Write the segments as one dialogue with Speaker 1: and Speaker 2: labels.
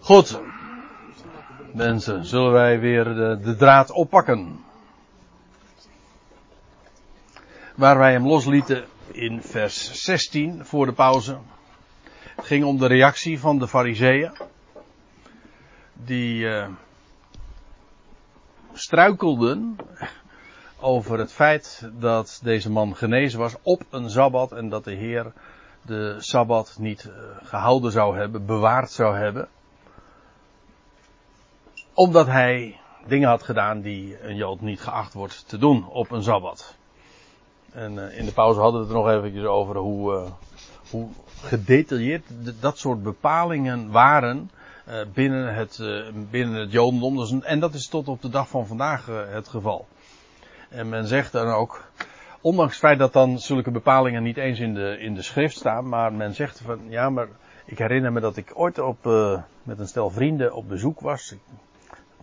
Speaker 1: Goed. Mensen, zullen wij weer de, de draad oppakken. Waar wij hem loslieten in vers 16 voor de pauze. Het ging om de reactie van de fariseeën. Die uh, struikelden over het feit dat deze man genezen was op een Sabbat en dat de Heer de Sabbat niet uh, gehouden zou hebben, bewaard zou hebben omdat hij dingen had gedaan die een Jood niet geacht wordt te doen op een Sabbat. En uh, in de pauze hadden we het er nog eventjes over hoe, uh, hoe gedetailleerd dat soort bepalingen waren uh, binnen, het, binnen het Jodendom. Dus, en dat is tot op de dag van vandaag het geval. En men zegt dan ook, ondanks het feit dat dan zulke bepalingen niet eens in de, in de schrift staan, maar men zegt van, ja maar ik herinner me dat ik ooit op, met een stel vrienden op bezoek was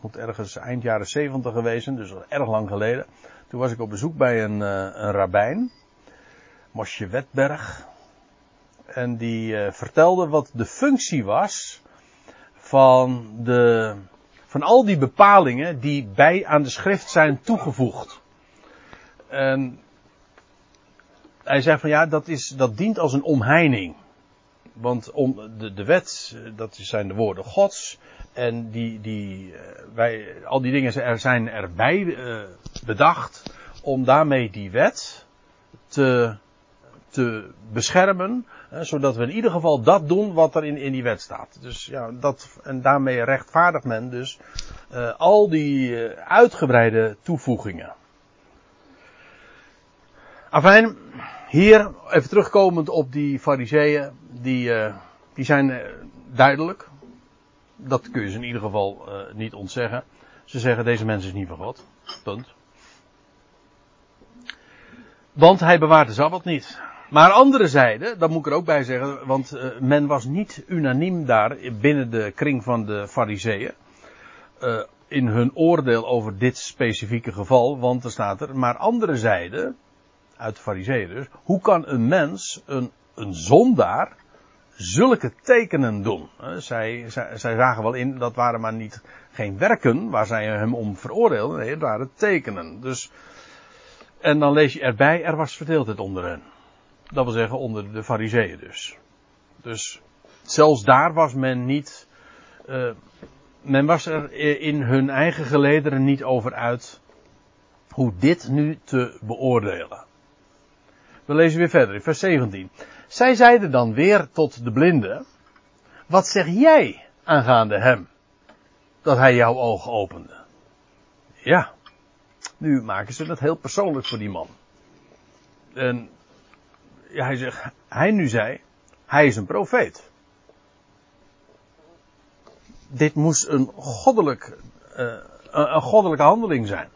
Speaker 1: moet ergens eind jaren 70 geweest dus erg lang geleden. Toen was ik op bezoek bij een, uh, een rabbijn, Mosje Wetberg. En die uh, vertelde wat de functie was van, de, van al die bepalingen die bij aan de schrift zijn toegevoegd. En hij zei van ja, dat, is, dat dient als een omheining. Want om, de, de wet, dat zijn de woorden Gods. En die, die, eh, wij, al die dingen zijn erbij uh, bedacht om daarmee die wet te, te beschermen, zodat we in ieder geval dat doen wat er in, in die wet staat. Dus ja, dat, en daarmee rechtvaardigt men dus al die uitgebreide toevoegingen. Afijn, hier even terugkomend op die fariseeën, die, die zijn duidelijk dat kun je ze in ieder geval uh, niet ontzeggen. Ze zeggen deze mens is niet van God. Punt. Want hij bewaart de Sabbat niet. Maar andere zijde, dat moet ik er ook bij zeggen, want men was niet unaniem daar binnen de kring van de fariseeën. In hun oordeel over dit specifieke geval, want er staat er, maar andere zijde, uit de fariseeën dus, hoe kan een mens, een, een zondaar, zulke tekenen doen. Zij, zij, zij zagen wel in, dat waren maar niet geen werken waar zij hem om veroordeelden. Nee, het waren tekenen. Dus, en dan lees je erbij, er was verdeeldheid onder hen. Dat wil zeggen onder de fariseeën dus. Dus zelfs daar was men niet, uh, men was er in hun eigen gelederen niet over uit hoe dit nu te beoordelen. We lezen weer verder in vers 17. Zij zeiden dan weer tot de blinde, wat zeg jij aangaande hem, dat hij jouw ogen opende? Ja, nu maken ze het heel persoonlijk voor die man. En ja, hij zegt, hij nu zei, hij is een profeet. Dit moest een goddelijk, uh, een goddelijke handeling zijn.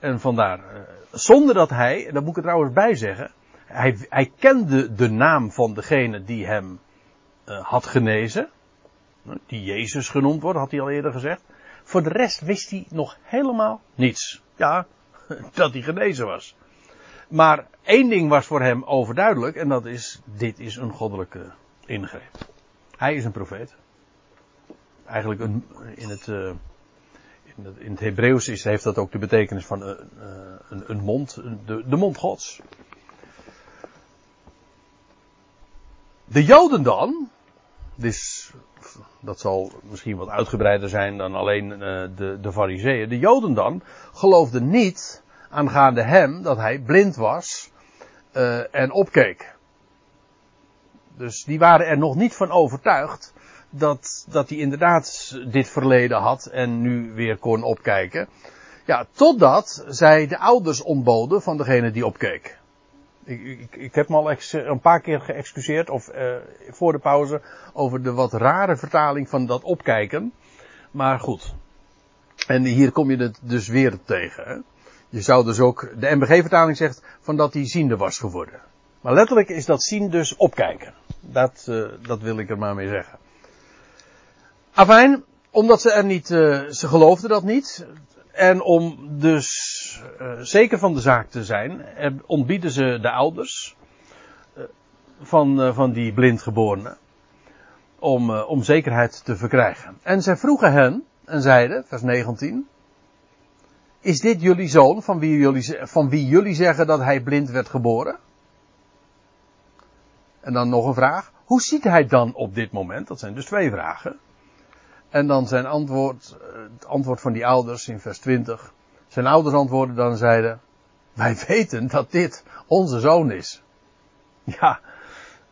Speaker 1: En vandaar, uh, zonder dat hij, daar moet ik er trouwens bij zeggen, hij, hij kende de naam van degene die hem uh, had genezen. Die Jezus genoemd wordt, had hij al eerder gezegd. Voor de rest wist hij nog helemaal niets. Ja, dat hij genezen was. Maar één ding was voor hem overduidelijk en dat is, dit is een goddelijke ingreep. Hij is een profeet. Eigenlijk een, in het, uh, in het, Hebreeuws is, heeft dat ook de betekenis van uh, een, een, mond, de, de mond gods. De Joden dan, dus dat zal misschien wat uitgebreider zijn dan alleen uh, de, de Fariseeën. De Joden dan geloofden niet aangaande hem dat hij blind was en opkeek. Dus die waren er nog niet van overtuigd dat, dat hij inderdaad dit verleden had en nu weer kon opkijken. Ja, totdat zij de ouders ontboden van degene die opkeek. Ik, ik, ik heb me al een paar keer geëxcuseerd, of uh, voor de pauze, over de wat rare vertaling van dat opkijken. Maar goed. En hier kom je het dus weer tegen. Hè? Je zou dus ook, de MBG-vertaling zegt van dat hij ziende was geworden. Maar letterlijk is dat zien dus opkijken. Dat, uh, dat wil ik er maar mee zeggen. Afijn, omdat ze er niet, uh, ze geloofden dat niet. En om dus uh, zeker van de zaak te zijn, ontbieden ze de ouders van, van die blindgeborene. om, om zekerheid te verkrijgen. En zij vroegen hen en zeiden, vers 19, is dit jullie zoon van wie jullie, van wie jullie zeggen dat hij blind werd geboren? En dan nog een vraag. Hoe ziet hij dan op dit moment? Dat zijn dus twee vragen. En dan zijn antwoord, het antwoord van die ouders in vers 20. Zijn ouders antwoorden dan zeiden, wij weten dat dit onze zoon is. Ja,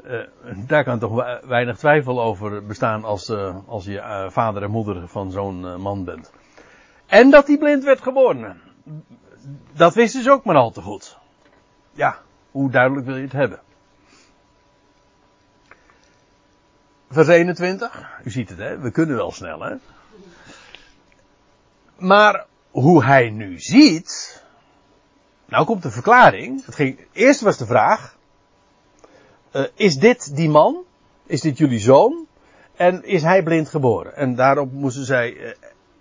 Speaker 1: uh, daar kan toch weinig twijfel over bestaan als, uh, als je uh, vader en moeder van zo'n man bent. En dat hij blind werd geboren. Dat wisten ze ook maar al te goed. Ja, hoe duidelijk wil je het hebben? Vers 21. U ziet het, hè? We kunnen wel snel, hè? Maar hoe hij nu ziet. Nou komt de verklaring. Het ging, eerst was de vraag. Uh, is dit die man? Is dit jullie zoon? En is hij blind geboren? En daarop moesten zij uh,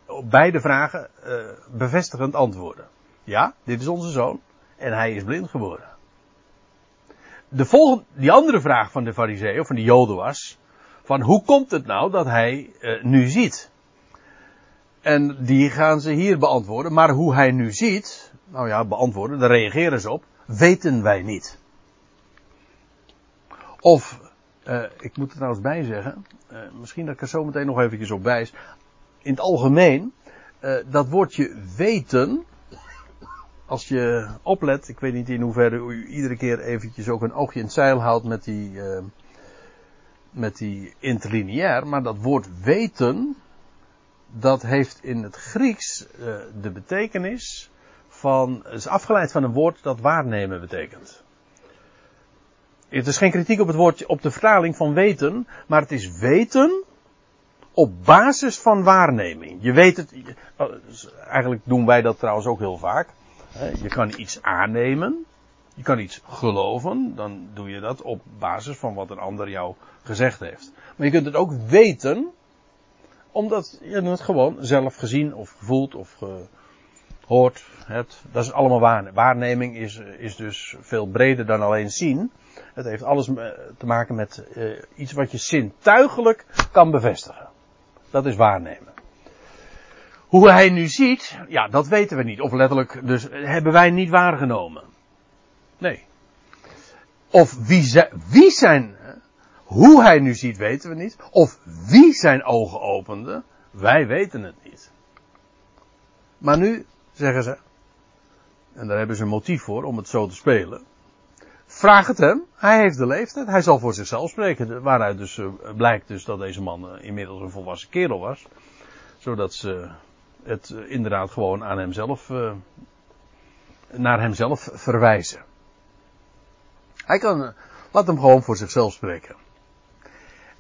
Speaker 1: op beide vragen uh, bevestigend antwoorden. Ja, dit is onze zoon. En hij is blind geboren. De volgende, die andere vraag van de fariseeën, of van de joden was. Van hoe komt het nou dat hij nu ziet? En die gaan ze hier beantwoorden. Maar hoe hij nu ziet, nou ja, beantwoorden, daar reageren ze op, weten wij niet. Of, uh, ik moet er trouwens bij zeggen, uh, misschien dat ik er zo meteen nog eventjes op wijs. In het algemeen, dat woordje weten, als je oplet, ik weet niet in hoeverre u iedere keer eventjes ook een oogje in het zeil houdt met die, met die interlineair, maar dat woord weten, dat heeft in het Grieks uh, de betekenis van, is afgeleid van een woord dat waarnemen betekent. Het is geen kritiek op het woordje, op de vertaling van weten, maar het is weten op basis van waarneming. Je weet het, oh, dus eigenlijk doen wij dat trouwens ook heel vaak. Je kan iets aannemen, je kan iets geloven, dan doe je dat op basis van wat een ander jou gezegd heeft. Maar je kunt het ook weten, omdat je het gewoon zelf gezien of gevoeld of gehoord hebt. Dat is allemaal waarneming. is, is dus veel breder dan alleen zien. Het heeft alles te maken met uh, iets wat je zintuigelijk kan bevestigen. Dat is waarnemen. Hoe hij nu ziet, ja, dat weten we niet. Of letterlijk, dus hebben wij niet waargenomen. Nee. Of wie, wie zijn hoe hij nu ziet weten we niet. Of wie zijn ogen opende, wij weten het niet. Maar nu zeggen ze, en daar hebben ze een motief voor om het zo te spelen. Vraag het hem, hij heeft de leeftijd, hij zal voor zichzelf spreken. Waaruit dus uh, blijkt dus dat deze man uh, inmiddels een volwassen kerel was. Zodat ze het uh, inderdaad gewoon aan hemzelf, naar hemzelf verwijzen. Hij kan, laat hem gewoon voor zichzelf spreken.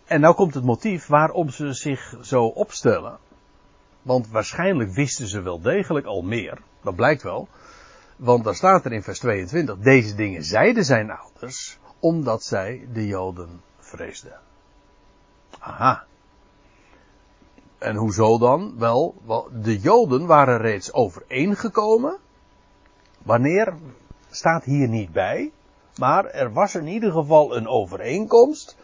Speaker 1: En nou komt het motief waarom ze zich zo opstellen. Want waarschijnlijk wisten ze wel degelijk al meer. Dat blijkt wel. Want daar staat er in vers 22. Deze dingen zeiden zijn ouders. Omdat zij de Joden vreesden. Aha. En hoezo dan? Wel, de Joden waren reeds overeengekomen. Wanneer staat hier niet bij. Maar er was in ieder geval een overeenkomst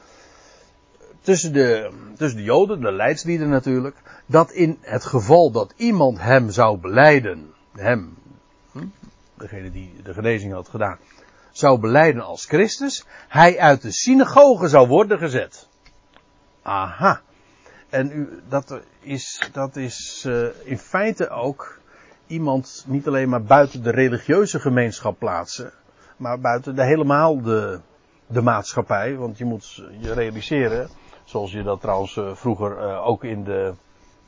Speaker 1: tussen de, tussen de Joden, de leidslieden natuurlijk, dat in het geval dat iemand hem zou beleiden, hem, hm, degene die de genezing had gedaan, zou beleiden als Christus, hij uit de synagoge zou worden gezet. Aha. En u, dat is, dat is uh, in feite ook iemand niet alleen maar buiten de religieuze gemeenschap plaatsen, maar buiten de helemaal de, de maatschappij. Want je moet je realiseren, Zoals je dat trouwens uh, vroeger uh, ook in, de,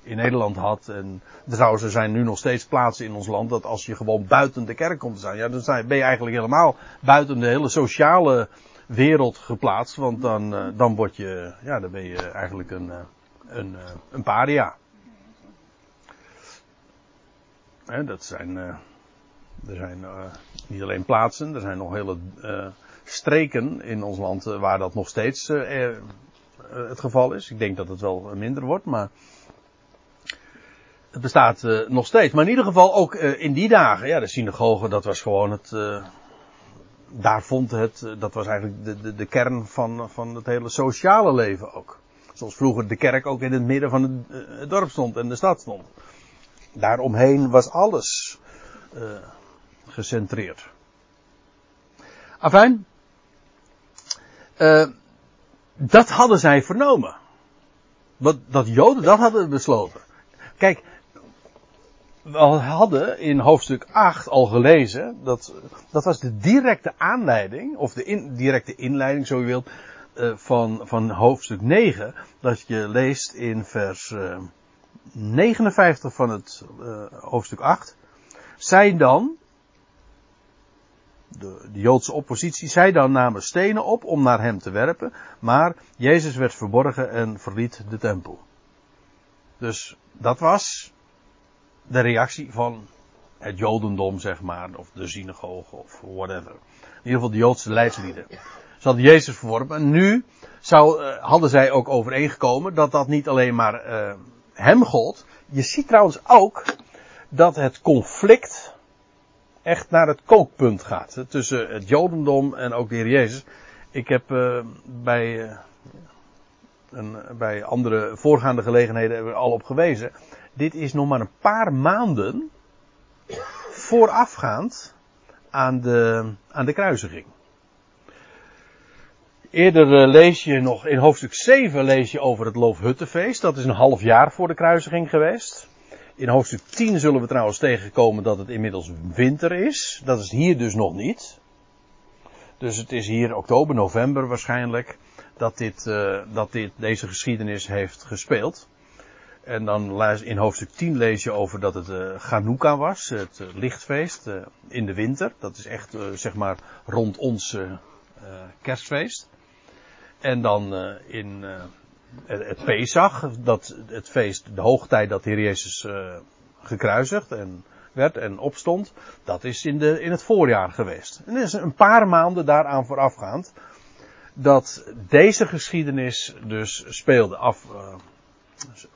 Speaker 1: in Nederland had. En trouwens, er zijn nu nog steeds plaatsen in ons land dat als je gewoon buiten de kerk komt te staan, ja, dan ben je eigenlijk helemaal buiten de hele sociale wereld geplaatst. Want dan, uh, dan word je, ja, dan ben je eigenlijk een, een, een paria. Hè, dat zijn, er zijn niet alleen plaatsen, er zijn nog hele streken in ons land waar dat nog steeds eh, het geval is. Ik denk dat het wel minder wordt, maar het bestaat nog steeds. Maar in ieder geval ook in die dagen, ja, de synagoge, dat was gewoon het, daar vond het, dat was eigenlijk de, de, de kern van, van het hele sociale leven ook. Zoals vroeger de kerk ook in het midden van het, het dorp stond en de stad stond. Daaromheen was alles gecentreerd. Afijn. Uh, dat hadden zij vernomen. Dat Joden dat hadden besloten. Kijk, we hadden in hoofdstuk 8 al gelezen, dat, dat was de directe aanleiding, of de directe inleiding, zo je wilt, uh, van, van hoofdstuk 9, dat je leest in vers uh, 59 van het hoofdstuk 8. Zij dan, de, de, Joodse oppositie, zij dan namen stenen op om naar hem te werpen, maar Jezus werd verborgen en verliet de tempel. Dus dat was de reactie van het Jodendom, zeg maar, of de synagoge of whatever. In ieder geval de Joodse leidslieden. Ze hadden Jezus verworpen en nu zou, uh, hadden zij ook overeengekomen dat dat niet alleen maar uh, hem gold. Je ziet trouwens ook dat het conflict echt naar het kookpunt gaat. Tussen het Jodendom en ook de Heer Jezus. Ik heb uh, bij, een, bij andere voorgaande gelegenheden al op gewezen dit is nog maar een paar maanden voorafgaand aan de, aan de kruisiging. Eerder uh, lees je nog, in hoofdstuk 7 lees je over het Loofhuttenfeest. Dat is een half jaar voor de kruisiging geweest. In hoofdstuk 10 zullen we trouwens tegenkomen dat het inmiddels winter is. Dat is hier dus nog niet. Dus het is hier oktober, november waarschijnlijk dat, dit, uh, dat dit, deze geschiedenis heeft gespeeld. En dan in hoofdstuk 10 lees je over dat het uh, Chanukka was, het uh, lichtfeest in de winter. Dat is echt zeg maar rond ons kerstfeest. En dan in het, Pesach, dat, het feest, de hoogtijd dat de Heer Jezus gekruisigd en werd en opstond. Dat is in, de, in het voorjaar geweest. En is een paar maanden daaraan voorafgaand dat deze geschiedenis dus speelde af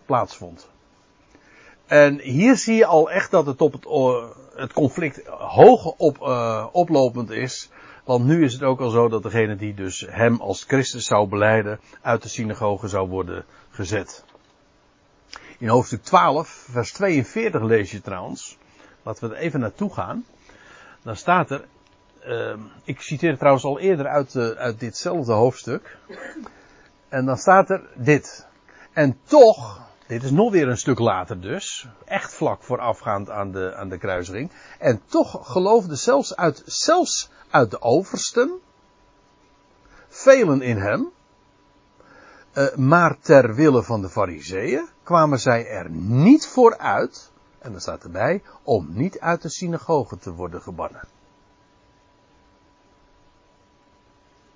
Speaker 1: plaatsvond. En hier zie je al echt dat het op het, het conflict hoog op, uh, oplopend is. Want nu is het ook al zo dat degene die dus hem als Christus zou beleiden uit de synagoge zou worden gezet. In hoofdstuk 12, vers 42 lees je trouwens. Laten we er even naartoe gaan. Dan staat er. Uh, ik citeer het trouwens al eerder uit, uh, uit ditzelfde hoofdstuk. En dan staat er dit. En toch, dit is nog weer een stuk later dus, echt vlak voorafgaand aan de, aan de kruising. En toch geloofden zelfs uit, zelfs uit de oversten, velen in hem, uh, maar ter wille van de fariseeën kwamen zij er niet voor uit, en dan staat erbij, om niet uit de synagoge te worden gebannen.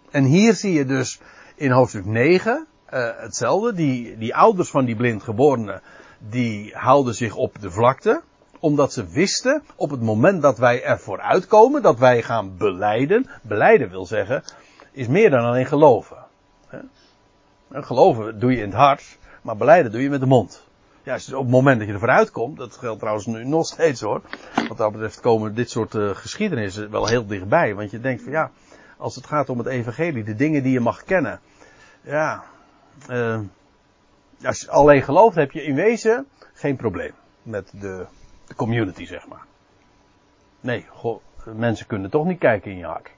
Speaker 1: En hier zie je dus in hoofdstuk 9 uh, hetzelfde. Die, die ouders van die blindgeborene, die houden zich op de vlakte. Omdat ze wisten, op het moment dat wij ervoor uitkomen, dat wij gaan beleiden. Beleiden wil zeggen, is meer dan alleen geloven. Geloven doe je in het hart, maar beleiden doe je met de mond. Ja, dus op het moment dat je ervoor uitkomt, dat geldt trouwens nu nog steeds hoor. Wat dat betreft komen dit soort uh, geschiedenissen wel heel dichtbij. Want je denkt van ja, als het gaat om het evangelie, de dingen die je mag kennen. Ja, uh, als je alleen gelooft, heb je in wezen geen probleem met de, community, zeg maar. Nee, mensen kunnen toch niet kijken in je hart.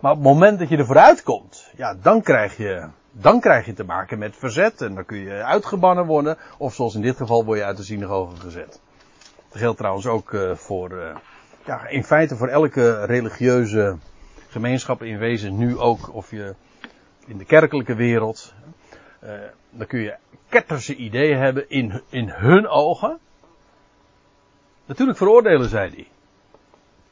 Speaker 1: Maar op het moment dat je er vooruit komt, ja, dan krijg je, dan krijg je te maken met verzet en dan kun je uitgebannen worden, of zoals in dit geval word je uit de synagoge gezet. Dat geldt trouwens ook uh, voor, uh, ja, in feite voor elke religieuze gemeenschap in wezen nu ook, of je in de kerkelijke wereld, uh, dan kun je ketterse ideeën hebben in, in hun ogen. Natuurlijk veroordelen zij die.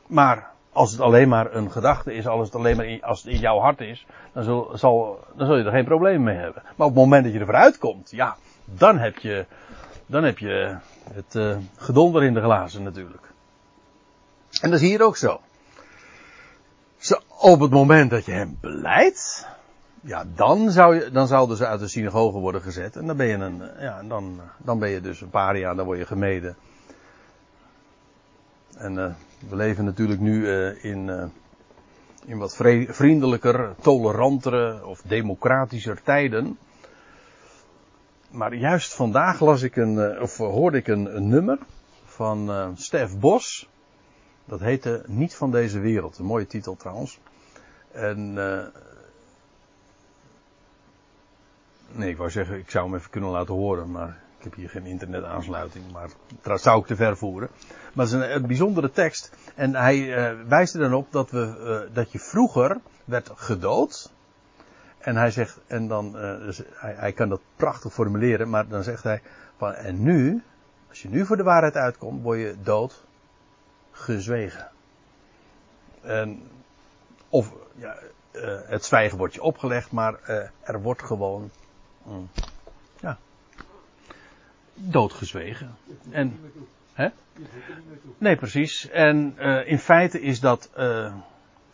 Speaker 1: Maar als het alleen maar een gedachte is, als het alleen maar in, als het in jouw hart is, dan zul, zal, dan zul je er geen probleem mee hebben. Maar op het moment dat je er vooruit komt, ja, dan heb je, dan heb je het uh, gedonder in de glazen natuurlijk. En dat is hier ook zo. zo. Op het moment dat je hem beleidt, ja, dan, zou je, dan zouden ze uit de synagoge worden gezet. En dan ben je een, ja, dan, dan ben je dus een paria, dan word je gemeden. En uh, we leven natuurlijk nu in, in wat vriendelijker, tolerantere of democratischer tijden. maar juist vandaag las ik een, of hoorde ik een, een nummer van Stef Bos. Dat heette Niet van deze wereld. Een mooie titel trouwens. En uh, nee, ik wou zeggen, ik zou hem even kunnen laten horen, maar ik heb hier geen internetaansluiting, maar dat zou ik te ver voeren. Maar het is een, bijzondere tekst. En hij uh, wijst er dan op dat, we, uh, dat je vroeger werd gedood. En hij zegt, en dan, uh, dus hij, kan dat prachtig formuleren, maar dan zegt hij van, en nu, als je nu voor de waarheid uitkomt, word je dood gezwegen. En, of, ja, het zwijgen wordt je opgelegd, maar er wordt gewoon, ja, doodgezwegen. En, hè? Nee, precies. En uh, in feite is dat uh,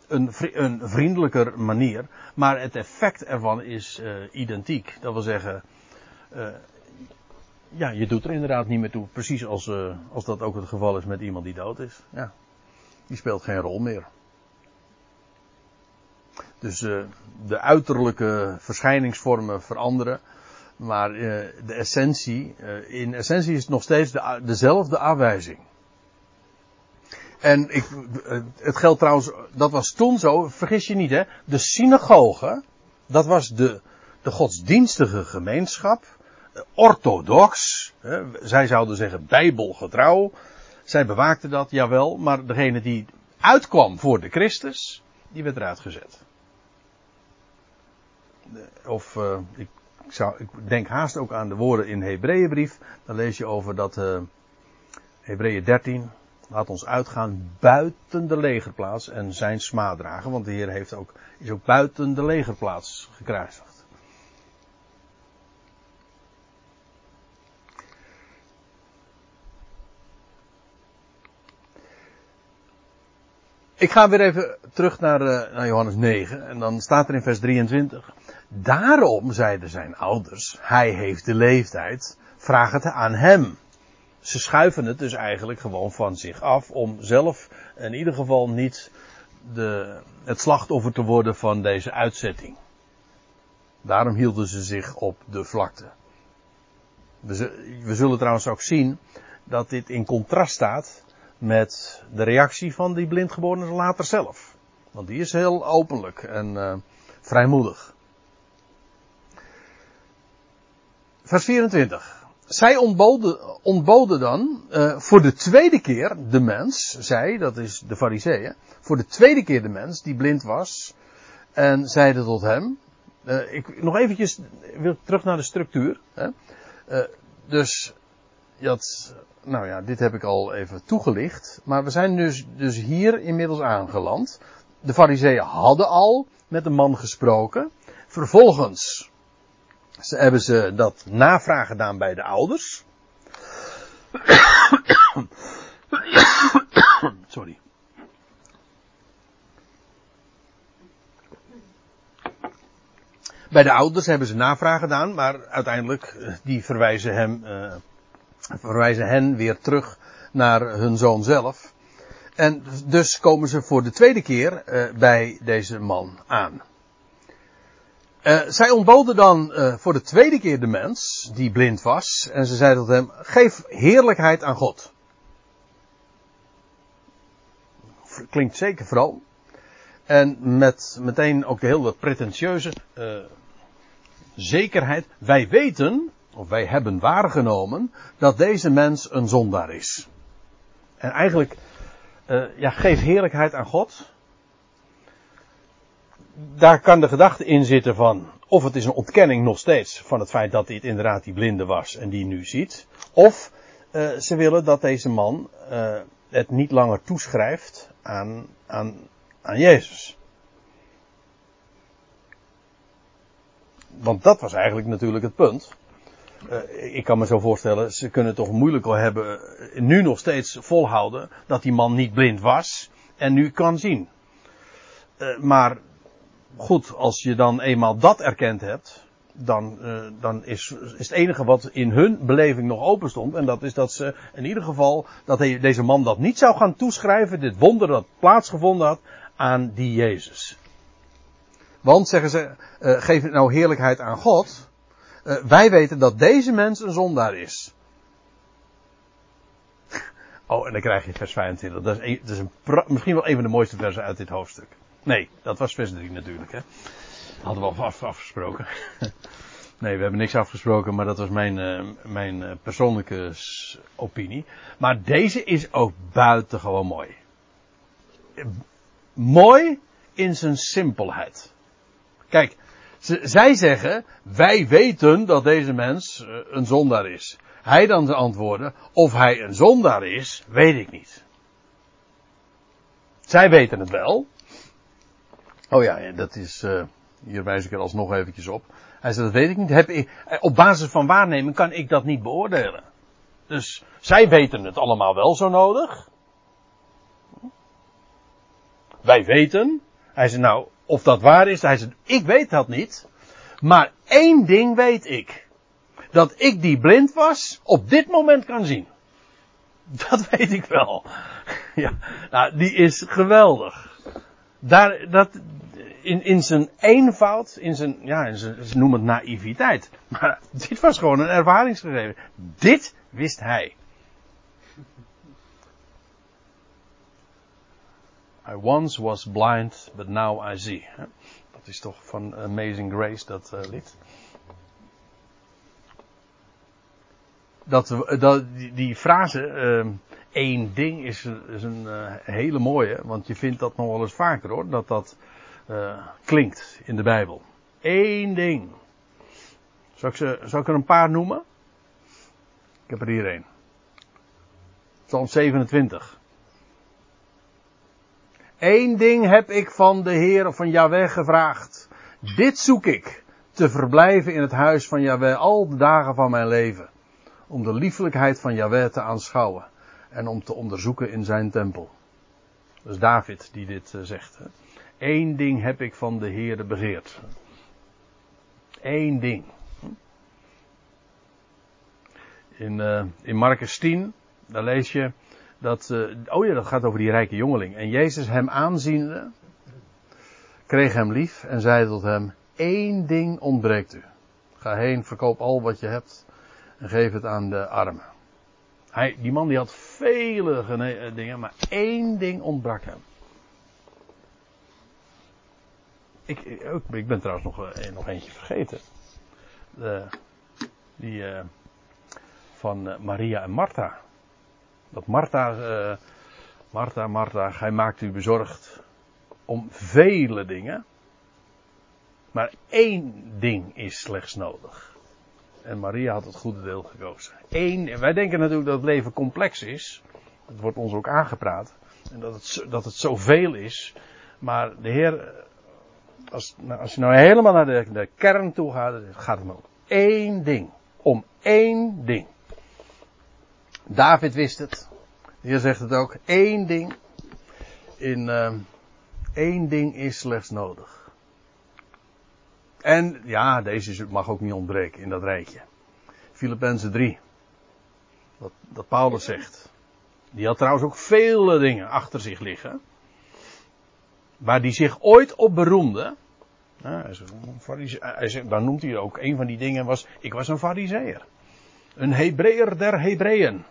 Speaker 1: een, een vriendelijker manier, maar het effect ervan is uh, identiek. Dat wil zeggen, ja, je doet er inderdaad niet meer toe. Precies als, als dat ook het geval is met iemand die dood is. Ja, die speelt geen rol meer. Dus de uiterlijke verschijningsvormen veranderen, maar uh, de essentie, uh, in essentie is het nog steeds de, dezelfde afwijzing. En ik, het geldt trouwens, dat was toen zo, vergis je niet hè, de synagoge, dat was de, de godsdienstige gemeenschap, orthodox, hè, zij zouden zeggen bijbelgetrouw, zij bewaakten dat, jawel, maar degene die uitkwam voor de Christus, die werd eruit gezet. Of, ik ik, zou, ik denk haast ook aan de woorden in Hebreeënbrief. Dan lees je over dat uh, Hebreeën 13. Laat ons uitgaan buiten de legerplaats en zijn smaad dragen. Want de Heer heeft ook, is ook buiten de legerplaats gekruisigd. Ik ga weer even terug naar, uh, naar Johannes 9. En dan staat er in vers 23. Daarom zeiden zijn ouders, hij heeft de leeftijd, vraag het aan hem. Ze schuiven het dus eigenlijk gewoon van zich af om zelf in ieder geval niet de, het slachtoffer te worden van deze uitzetting. Daarom hielden ze zich op de vlakte. We, zullen trouwens ook zien dat dit in contrast staat met de reactie van die blindgeborene later zelf. Want die is heel openlijk en uh, vrijmoedig. Vers 24. Zij ontboden, ontboden dan uh, voor de tweede keer de mens, zij, dat is de fariseeën, voor de tweede keer de mens die blind was en zeiden tot hem, uh, ik, nog eventjes, wil terug naar de structuur. Hè? Uh, dus, dat, nou ja, dit heb ik al even toegelicht, maar we zijn dus, dus hier inmiddels aangeland. De fariseeën hadden al met de man gesproken. Vervolgens ze hebben ze dat navraag gedaan bij de ouders. Sorry. Bij de ouders hebben ze navraag gedaan, maar uiteindelijk eh, die verwijzen hem, uh, verwijzen hen weer terug naar hun zoon zelf. En dus komen ze voor de tweede keer uh, bij deze man aan. Uh, zij ontboden dan uh, voor de tweede keer de mens, die blind was, en ze zeiden tot hem, geef heerlijkheid aan God. Klinkt zeker vooral. En met meteen ook de hele pretentieuze uh, zekerheid. Wij weten, of wij hebben waargenomen, dat deze mens een zondaar is. En eigenlijk, ja, geef heerlijkheid aan God daar kan de gedachte in zitten van, of het is een ontkenning nog steeds van het feit dat dit inderdaad die blinde was en die nu ziet. Of uh, ze willen dat deze man uh, het niet langer toeschrijft aan, aan, aan Jezus. Want dat was eigenlijk natuurlijk het punt. Uh, ik kan me zo voorstellen, ze kunnen toch moeilijk al hebben, nu nog steeds volhouden, dat die man niet blind was en nu kan zien. maar goed, als je dan eenmaal dat erkend hebt, dan, uh, dan is, is het enige wat in hun beleving nog open stond. En dat is dat ze in ieder geval, dat deze man dat niet zou gaan toeschrijven, dit wonder dat plaatsgevonden had, aan die Jezus. Want, zeggen ze, uh, geef het nou heerlijkheid aan God. uh, wij weten dat deze mens een zondaar is. Oh, en dan krijg je vers 25. Dat is, is een misschien wel een van de mooiste versen uit dit hoofdstuk. Nee, dat was vers 3 natuurlijk. Hè. Hadden we al af, afgesproken. nee, we hebben niks afgesproken, maar dat was mijn, uh, mijn uh, persoonlijke opinie. Maar deze is ook buitengewoon mooi. Mooi in zijn simpelheid. Kijk, zij zeggen, wij weten dat deze mens een zondaar is. Hij dan antwoorden, of hij een zondaar is, weet ik niet. Zij weten het wel. Oh ja, dat is, uh, hier wijs ik er alsnog eventjes op. Hij zegt, dat weet ik niet. Heb ik, op basis van waarneming kan ik dat niet beoordelen. Dus zij weten het allemaal wel zo nodig. Wij weten. Hij zegt, nou, of dat waar is. Hij zegt, ik weet dat niet. Maar één ding weet ik dat ik die blind was, op dit moment kan zien. Dat weet ik wel. Ja, nou, die is geweldig. Daar, dat, in, in zijn eenvoud, in zijn, ja, in zijn, ze noemen het naïviteit. Maar dit was gewoon een ervaringsgegeven. Dit wist hij. I once was blind, but now I see. Dat is toch van Amazing Grace, dat uh, lied. dat, dat die, die frase, uh, één ding, is, een uh, hele mooie, want je vindt dat nog wel eens vaker hoor, dat dat uh, klinkt in de Bijbel. Eén ding. Zal ik, ze, zal ik er een paar noemen? Ik heb er hier een. Psalm 27. Eén ding heb ik van de Heer of van Yahweh gevraagd. Dit zoek ik. Te verblijven in het huis van Yahweh al de dagen van mijn leven om de liefelijkheid van Yahweh te aanschouwen en om te onderzoeken in zijn tempel. Dat is David die dit uh, zegt. Eén ding heb ik van de Heerde begeerd. Eén ding. In, uh, in Marcus 10, daar lees je dat, uh, oh ja, dat gaat over die rijke jongeling. En Jezus hem aanziende, kreeg hem lief en zei tot hem, één ding ontbreekt u. Ga heen, verkoop al wat je hebt en geef het aan de armen. Hij, die man die had vele eh, dingen, maar één ding ontbrak hem. Ik, ik, ik ben trouwens nog, eh, nog eentje vergeten. De, die uh, van Maria en Martha. Dat Martha, Martha, Martha, gij maakt u bezorgd om vele dingen. Maar één ding is slechts nodig. En Maria had het goede deel gekozen. Eén, wij denken natuurlijk dat het leven complex is. Het wordt ons ook aangepraat. En dat het, dat het zoveel is. Maar de Heer, als, nou, als je nou helemaal naar de, de kern toe gaat, gaat het om één ding. Om één ding. David wist het. De Heer zegt het ook. Eén ding. In uh, één ding is slechts nodig. En ja, deze mag ook niet ontbreken in dat rijtje. Filippenzen 3. Dat, dat Paulus zegt. Die had trouwens ook vele dingen achter zich liggen. Waar die zich ooit op beroemde. hij zegt, dan noemt hij ook een van die dingen was, ik was een fariseer. Een Hebreeër der Hebreeën.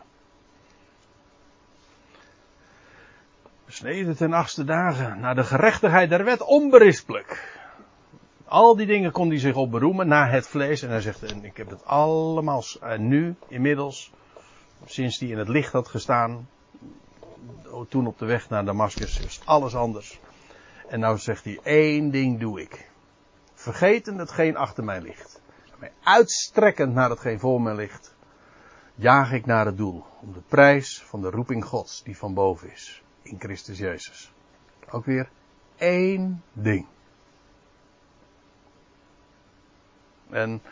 Speaker 1: Besneden ten achtste dagen, naar de gerechtigheid der wet, onberispelijk. Al die dingen kon hij zich op beroemen na het vlees. En hij zegt, en ik heb het allemaal nu, inmiddels, sinds hij in het licht had gestaan, toen op de weg naar Damascus, is alles anders. En nou zegt hij, één ding doe ik. Vergeten hetgeen achter mij ligt. Mij uitstrekkend naar hetgeen voor mij ligt. Jaag ik naar het doel. Om de prijs van de roeping Gods die van boven is. In Christus Jezus. Ook weer één ding. En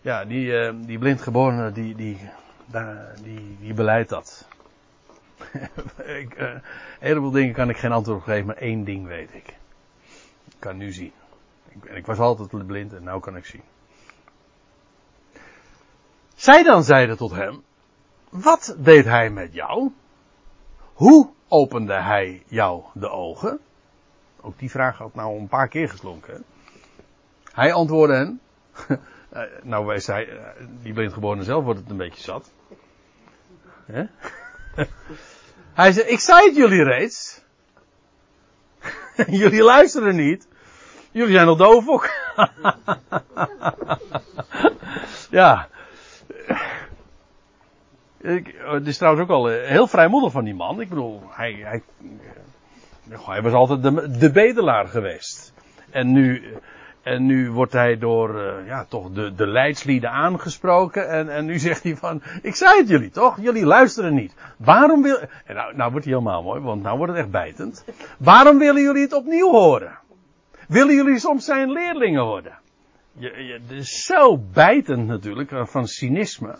Speaker 1: ja, die, uh, die blindgeborene, die, die, die, die beleidt dat. ik, uh, een heleboel dingen kan ik geen antwoord op geven, maar één ding weet ik. Ik kan nu zien. Ik, ik was altijd blind en nu kan ik zien. Zij dan zeiden tot hem, wat deed hij met jou? Hoe opende hij jou de ogen? Ook die vraag had nou een paar keer geklonken. Hij antwoordde hen, nou, wij zei, uh, die blindgeborene zelf wordt het een beetje zat. Hij zei, ik zei het jullie reeds. jullie luisteren niet. Jullie zijn al doof ook. ja. Ik, het is trouwens ook al heel vrijmoedig van die man. Ik bedoel, hij, hij, hij was altijd de, de bedelaar geweest. En nu, en nu wordt hij door uh, ja, toch de, de leidslieden aangesproken. En, en nu zegt hij van, ik zei het jullie toch? Jullie luisteren niet. Waarom wil... En nou, nou wordt hij helemaal mooi, want nou wordt het echt bijtend. Waarom willen jullie het opnieuw horen? Willen jullie soms zijn leerlingen worden? Je, je, het is zo bijtend natuurlijk, van cynisme.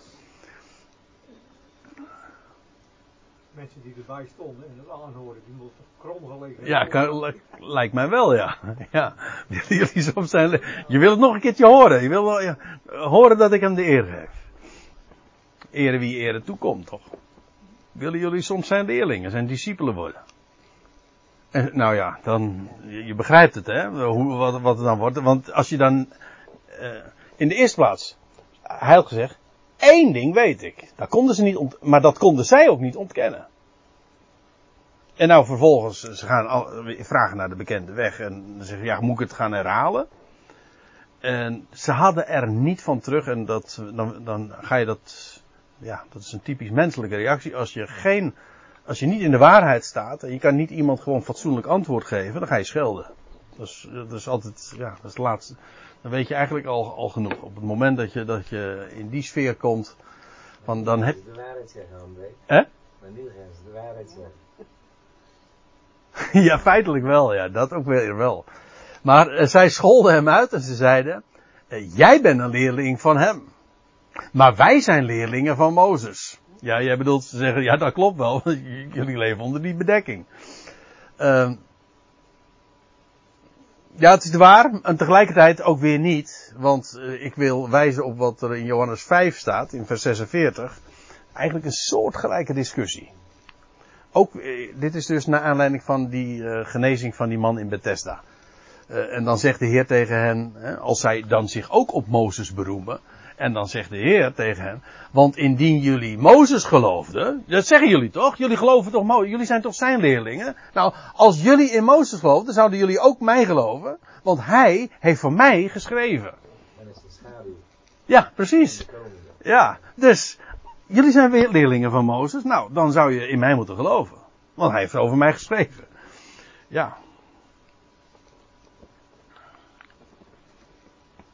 Speaker 2: Mensen die erbij stonden en het aanhoorden, die moeten krom gelegen
Speaker 1: Ja, lijkt mij wel, ja. ja. Jullie soms zijn, je wil het nog een keertje horen. Je wil horen dat ik hem de eer geef. Ere wie ere toekomt, toch? Willen jullie soms zijn leerlingen, zijn discipelen worden? En, nou ja, dan, je, begrijpt het, hè, hoe, wat, wat het dan wordt. Want als je dan, uh, in de eerste plaats, had gezegd, één ding weet ik. Dat konden ze niet maar dat konden zij ook niet ontkennen. En nou vervolgens, ze gaan al, vragen naar de bekende weg en dan zeggen ja, moet ik het gaan herhalen? En ze hadden er niet van terug en dat, dan, dan ga je dat, ja, dat is een typisch menselijke reactie. Als je geen, als je niet in de waarheid staat en je kan niet iemand gewoon fatsoenlijk antwoord geven, dan ga je schelden. Dat is, dat is altijd, ja, dat is het laatste. Dan weet je eigenlijk al, al genoeg. Op het moment dat je, dat je in die sfeer komt, van dan heb...
Speaker 3: de waarheid zeggen, André.
Speaker 1: Hè?
Speaker 3: Maar nu gaan ze de waarheid zeggen.
Speaker 1: ja, feitelijk wel, ja, dat ook weer wel. Maar uh, zij scholden hem uit en ze zeiden, uh, jij bent een leerling van hem. Maar wij zijn leerlingen van Mozes. Ja, jij bedoelt te zeggen, ja dat klopt wel, jullie leven onder die bedekking. Uh, ja, het is waar, en tegelijkertijd ook weer niet, want uh, ik wil wijzen op wat er in Johannes 5 staat, in vers 46. Eigenlijk een soortgelijke discussie ook, dit is dus naar aanleiding van die uh, genezing van die man in Bethesda. En dan zegt de Heer tegen hen, hè, als zij dan zich ook op Mozes beroemen, en dan zegt de Heer tegen hen, want indien jullie Mozes geloofden, dat zeggen jullie toch? Jullie geloven toch Mozes? Jullie zijn toch zijn leerlingen? Nou, als jullie in Mozes geloofden, zouden jullie ook mij geloven, want hij heeft voor mij geschreven.
Speaker 3: Dat is de schaduw.
Speaker 1: Ja, precies. Ja, dus Jullie zijn weer leerlingen van Mozes. Nou, dan zou je in mij moeten geloven. Want hij heeft over mij geschreven. Ja.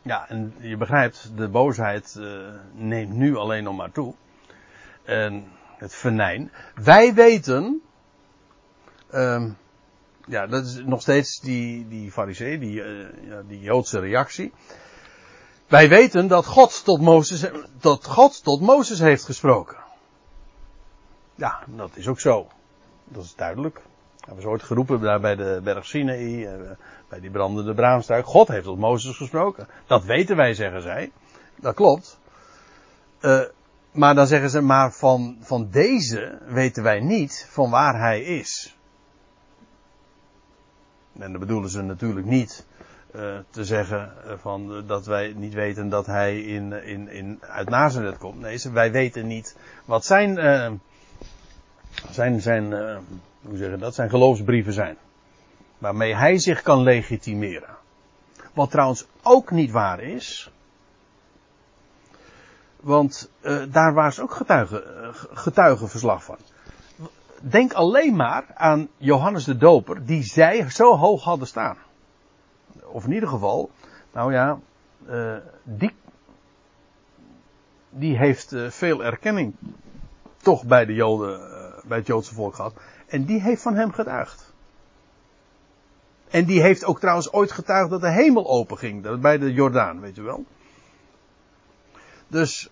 Speaker 1: Ja, en je begrijpt, de boosheid uh, neemt nu alleen nog maar toe. En het venijn. Wij weten. Um, ja, dat is nog steeds die, die farisee, die, uh, ja, die Joodse reactie. Wij weten dat God tot Mozes, dat God tot Mozes heeft gesproken. Ja, dat is ook zo. Dat is duidelijk. Hij was ooit geroepen daar bij de berg eh, bij die brandende braamstruik. God heeft tot Mozes gesproken. Dat weten wij, zeggen zij. Dat klopt. Uh, maar dan zeggen ze, maar van, van deze weten wij niet van waar hij is. En dan bedoelen ze natuurlijk niet uh, te zeggen van, dat wij niet weten dat hij in, in, in, uit Nazareth komt. Nee, wij weten niet wat zijn, zijn, zijn hoe zeggen dat, zijn geloofsbrieven zijn. Waarmee hij zich kan legitimeren. Wat trouwens ook niet waar is. Want daar was ook getuigen, getuigenverslag van. Denk alleen maar aan Johannes de Doper, die zij zo hoog hadden staan of in ieder geval, nou ja, uh, die, die heeft veel erkenning toch bij de Joden, bij het Joodse volk gehad. En die heeft van hem getuigd. En die heeft ook trouwens ooit getuigd dat de hemel open ging, bij de Jordaan, weet je wel. Dus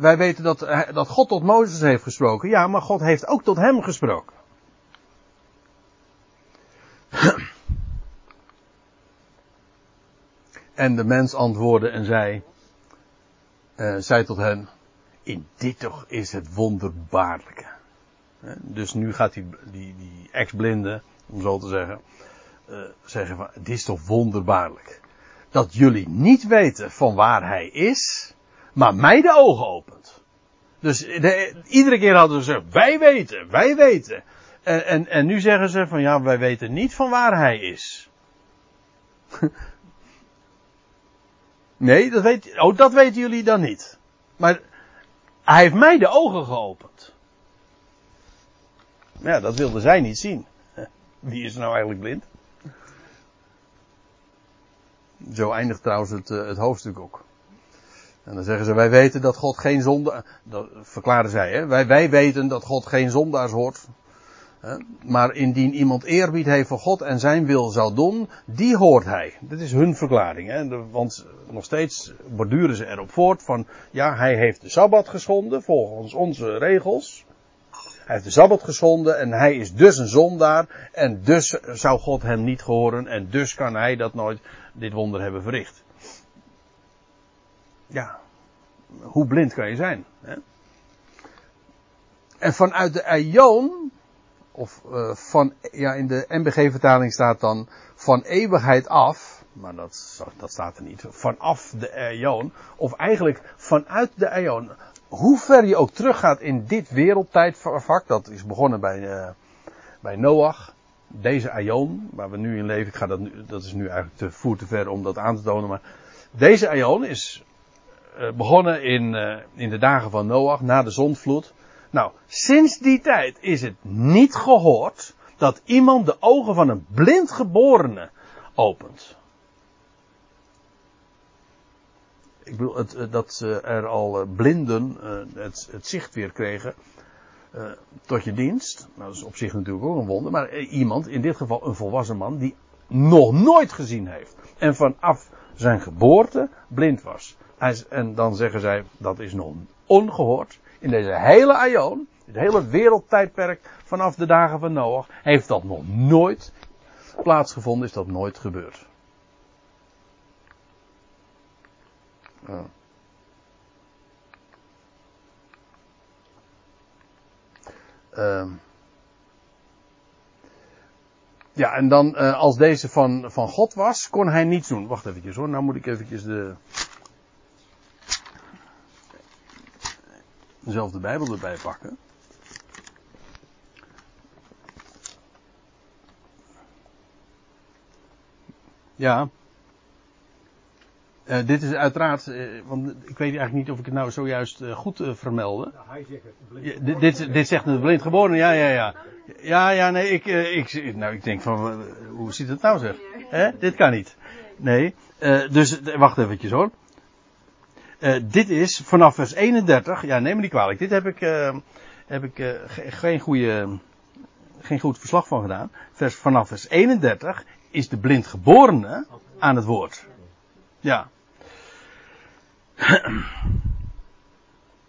Speaker 1: wij weten dat, dat God tot Mozes heeft gesproken. Ja, maar God heeft ook tot hem gesproken. En de mens antwoordde en zei, uh, zei tot hen, in dit toch is het wonderbaarlijke. Dus nu gaat die, die, die ex-blinde, om zo te zeggen, uh, zeggen van, dit is toch wonderbaarlijk. dat jullie niet weten van waar hij is, maar mij de ogen opent. Dus de, iedere keer hadden ze gezegd, wij weten, wij weten. En, en, en nu zeggen ze van ja, wij weten niet van waar hij is. Nee, dat, weet, oh, dat weten jullie dan niet. Maar hij heeft mij de ogen geopend. Ja, dat wilden zij niet zien. Wie is nou eigenlijk blind? Zo eindigt trouwens het, eh, het hoofdstuk ook. En dan zeggen ze, wij weten dat God geen zonde, dat verklaren zij, hè? Wij, weten dat God geen zondaars hoort. Hè? Maar indien iemand eerbied heeft voor God en zijn wil zou doen, die hoort hij. Dat is hun verklaring, hè? Want nog steeds borduren ze erop voort van, ja, hij heeft de Sabbat geschonden volgens onze regels. Hij heeft de Sabbat geschonden en hij is dus een zondaar en dus zou God hem niet gehoren en dus kan hij dat nooit, dit wonder hebben verricht. Ja, hoe blind kan je zijn? Hè? En vanuit de Aion, of eh, van, ja in de MBG-vertaling staat dan van eeuwigheid af, maar dat, dat staat er niet, vanaf de Aion, of eigenlijk vanuit de Aion. Hoe ver je ook teruggaat in dit wereldtijdvak, dat is begonnen bij, eh, bij Noach, deze Aion, waar we nu in leven, ik ga dat, nu, dat is nu eigenlijk te voer te ver om dat aan te tonen, maar deze Aion is eh, begonnen in, eh, in de dagen van Noach, na de zondvloed. Nou, sinds die tijd is het niet gehoord dat iemand de ogen van een blindgeborene opent. Ik bedoel, het, het- dat er al eh, blinden eh, het, het zicht weer kregen eh, tot je dienst. Nou, dat is op zich natuurlijk ook een wonder. Maar eh, iemand, in dit geval een volwassen man, die nog nooit gezien heeft. En vanaf zijn geboorte blind was. En dan zeggen zij, dat is nog ongehoord. In deze hele aion, het hele wereldtijdperk vanaf de dagen van Noach, heeft dat nog nooit plaatsgevonden, is dat nooit gebeurd. Ja. Ehm. ja, en dan eh, als deze van, van God was, kon hij niets doen. Wacht eventjes hoor, nou moet ik eventjes de... zelf de Bijbel erbij pakken. Ja. Eh, dit is uiteraard, eh, want ik weet eigenlijk niet of ik het nou zojuist eh, goed vermelde.
Speaker 2: Nou, hij zegt het. blind
Speaker 1: Ja, dit, dit, dit zegt een blind geboren, ja, ja, ja. Ja, ja, nee, ik, ik, nou, ik denk van, hoe ziet het nou zeg? Hè? Dit kan niet. Nee, dus, wacht eventjes hoor. Dit is vanaf vers 31, ja, neem me niet kwalijk, dit heb ik, heb ik ge- geen, goede, geen goed verslag van gedaan. Vers, vanaf vers 31 is de blind geborene aan het woord. Ja.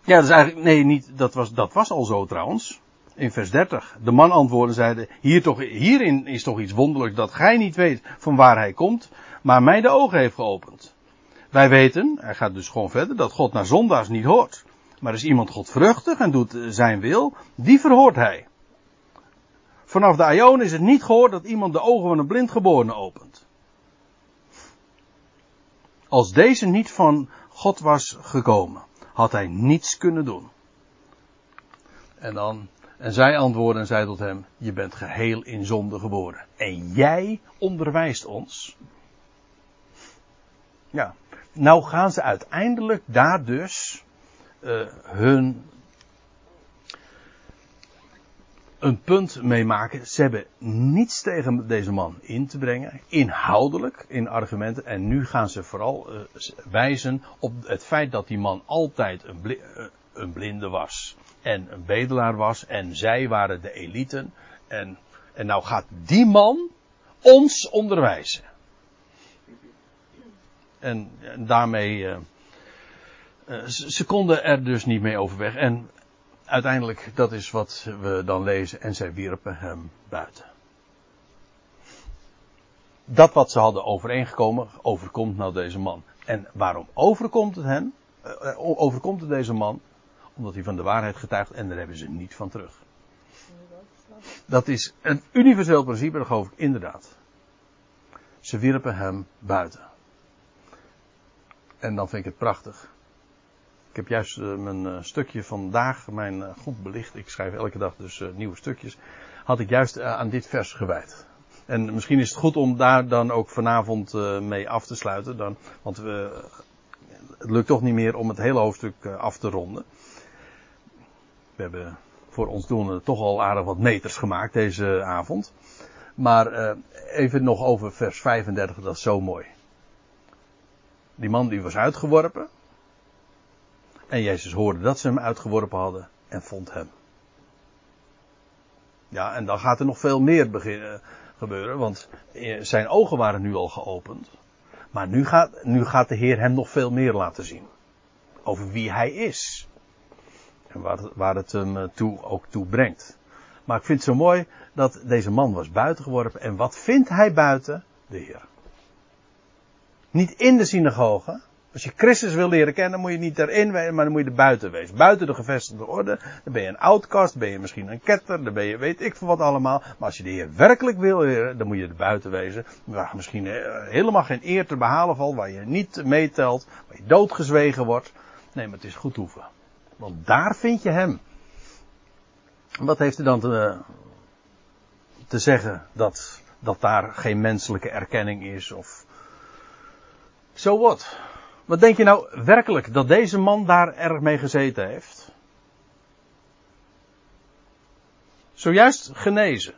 Speaker 1: Ja, dat is eigenlijk, nee, niet, dat was, dat was al zo trouwens. In vers 30. De man antwoordde zeide, hier toch, hierin is toch iets wonderlijks dat gij niet weet van waar hij komt, maar mij de ogen heeft geopend. Wij weten, hij gaat dus gewoon verder, dat God naar zondaars niet hoort. Maar is iemand godvruchtig en doet eh, zijn wil, die verhoort hij. Vanaf de Aion is het niet gehoord dat iemand de ogen van een blindgeborene opent. Als deze niet van God was gekomen, had hij niets kunnen doen. En dan, en zij antwoordden en zei tot hem, je bent geheel in zonde geboren. En jij onderwijst ons. Ja, nou gaan ze uiteindelijk daar dus eh, hun een punt mee maken. Ze hebben niets tegen deze man in te brengen, inhoudelijk, in argumenten. En nu gaan ze vooral eh, wijzen op het feit dat die man altijd een, eh, een blinde was. En een bedelaar was. En zij waren de eliten. En, en nou gaat die man ons onderwijzen. En, en daarmee. ze, ze konden er dus niet mee overweg. En uiteindelijk, dat is wat we dan lezen. En zij wierpen hem buiten. Dat wat ze hadden overeengekomen, overkomt nou deze man. En waarom overkomt het hen? Eh, eh, overkomt het deze man? Omdat hij van de waarheid getuigt en daar hebben ze niet van terug. Dat is een universeel principe, dat geloof ik inderdaad. Ze wierpen hem buiten. En dan vind ik het prachtig. Ik heb juist uh, mijn uh, stukje vandaag, mijn uh, goed belicht, ik schrijf elke dag dus nieuwe stukjes, had ik juist aan dit vers gewijd. En misschien is het goed om daar dan ook vanavond mee af te sluiten, dan, want we, het lukt toch niet meer om het hele hoofdstuk af te ronden. We hebben voor ons doen toch al aardig wat meters gemaakt deze avond. Maar even nog over vers 35, dat is zo mooi. Die man die was uitgeworpen. En Jezus hoorde dat ze hem uitgeworpen hadden en vond hem. Ja, en dan gaat er nog veel meer beginnen, gebeuren, want zijn ogen waren nu al geopend. Maar nu gaat, nu gaat de Heer hem nog veel meer laten zien. Over wie hij is. En waar, waar het hem toe, ook toe brengt. Maar ik vind het zo mooi dat deze man was buiten geworpen. En wat vindt hij buiten? De Heer. Niet in de synagoge. Als je Christus wil leren kennen, moet je niet erin wezen, maar dan moet je er buiten wezen. Buiten de gevestigde orde. Dan ben je een outcast, ben je misschien een ketter, dan ben je weet ik veel wat allemaal. Maar als je de Heer werkelijk wil leren, dan moet je er buiten wezen. Waar misschien eh, helemaal geen eer te behalen valt, waar je niet meetelt, waar je doodgezwegen wordt. Nee, maar het is goed hoeven. Want daar vind je hem. Wat heeft hij dan te, te zeggen dat, dat daar geen menselijke erkenning is of zo so wat? Wat denk je nou werkelijk dat deze man daar erg mee gezeten heeft? Zojuist genezen.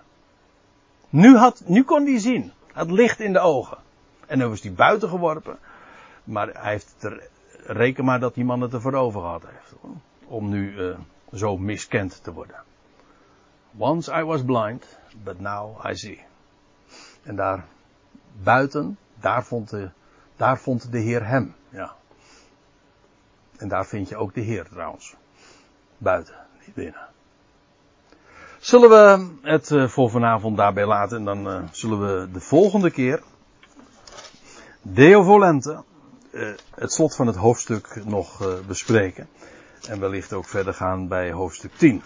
Speaker 1: Nu, had, nu kon hij zien. Het licht in de ogen. En dan was hij buiten geworpen. Maar hij heeft er, reken maar dat die man het ervoor over gehad heeft. Om nu uh, zo miskend te worden. Once I was blind, but now I see. En daar buiten, daar vond de daar vond de Heer hem. Ja. En daar vind je ook de Heer trouwens. Buiten, niet binnen. Zullen we het eh, voor vanavond daarbij laten en dan uh, zullen we de volgende keer Deo Volente, uh, het slot van het hoofdstuk nog bespreken. En wellicht ook verder gaan bij hoofdstuk 10.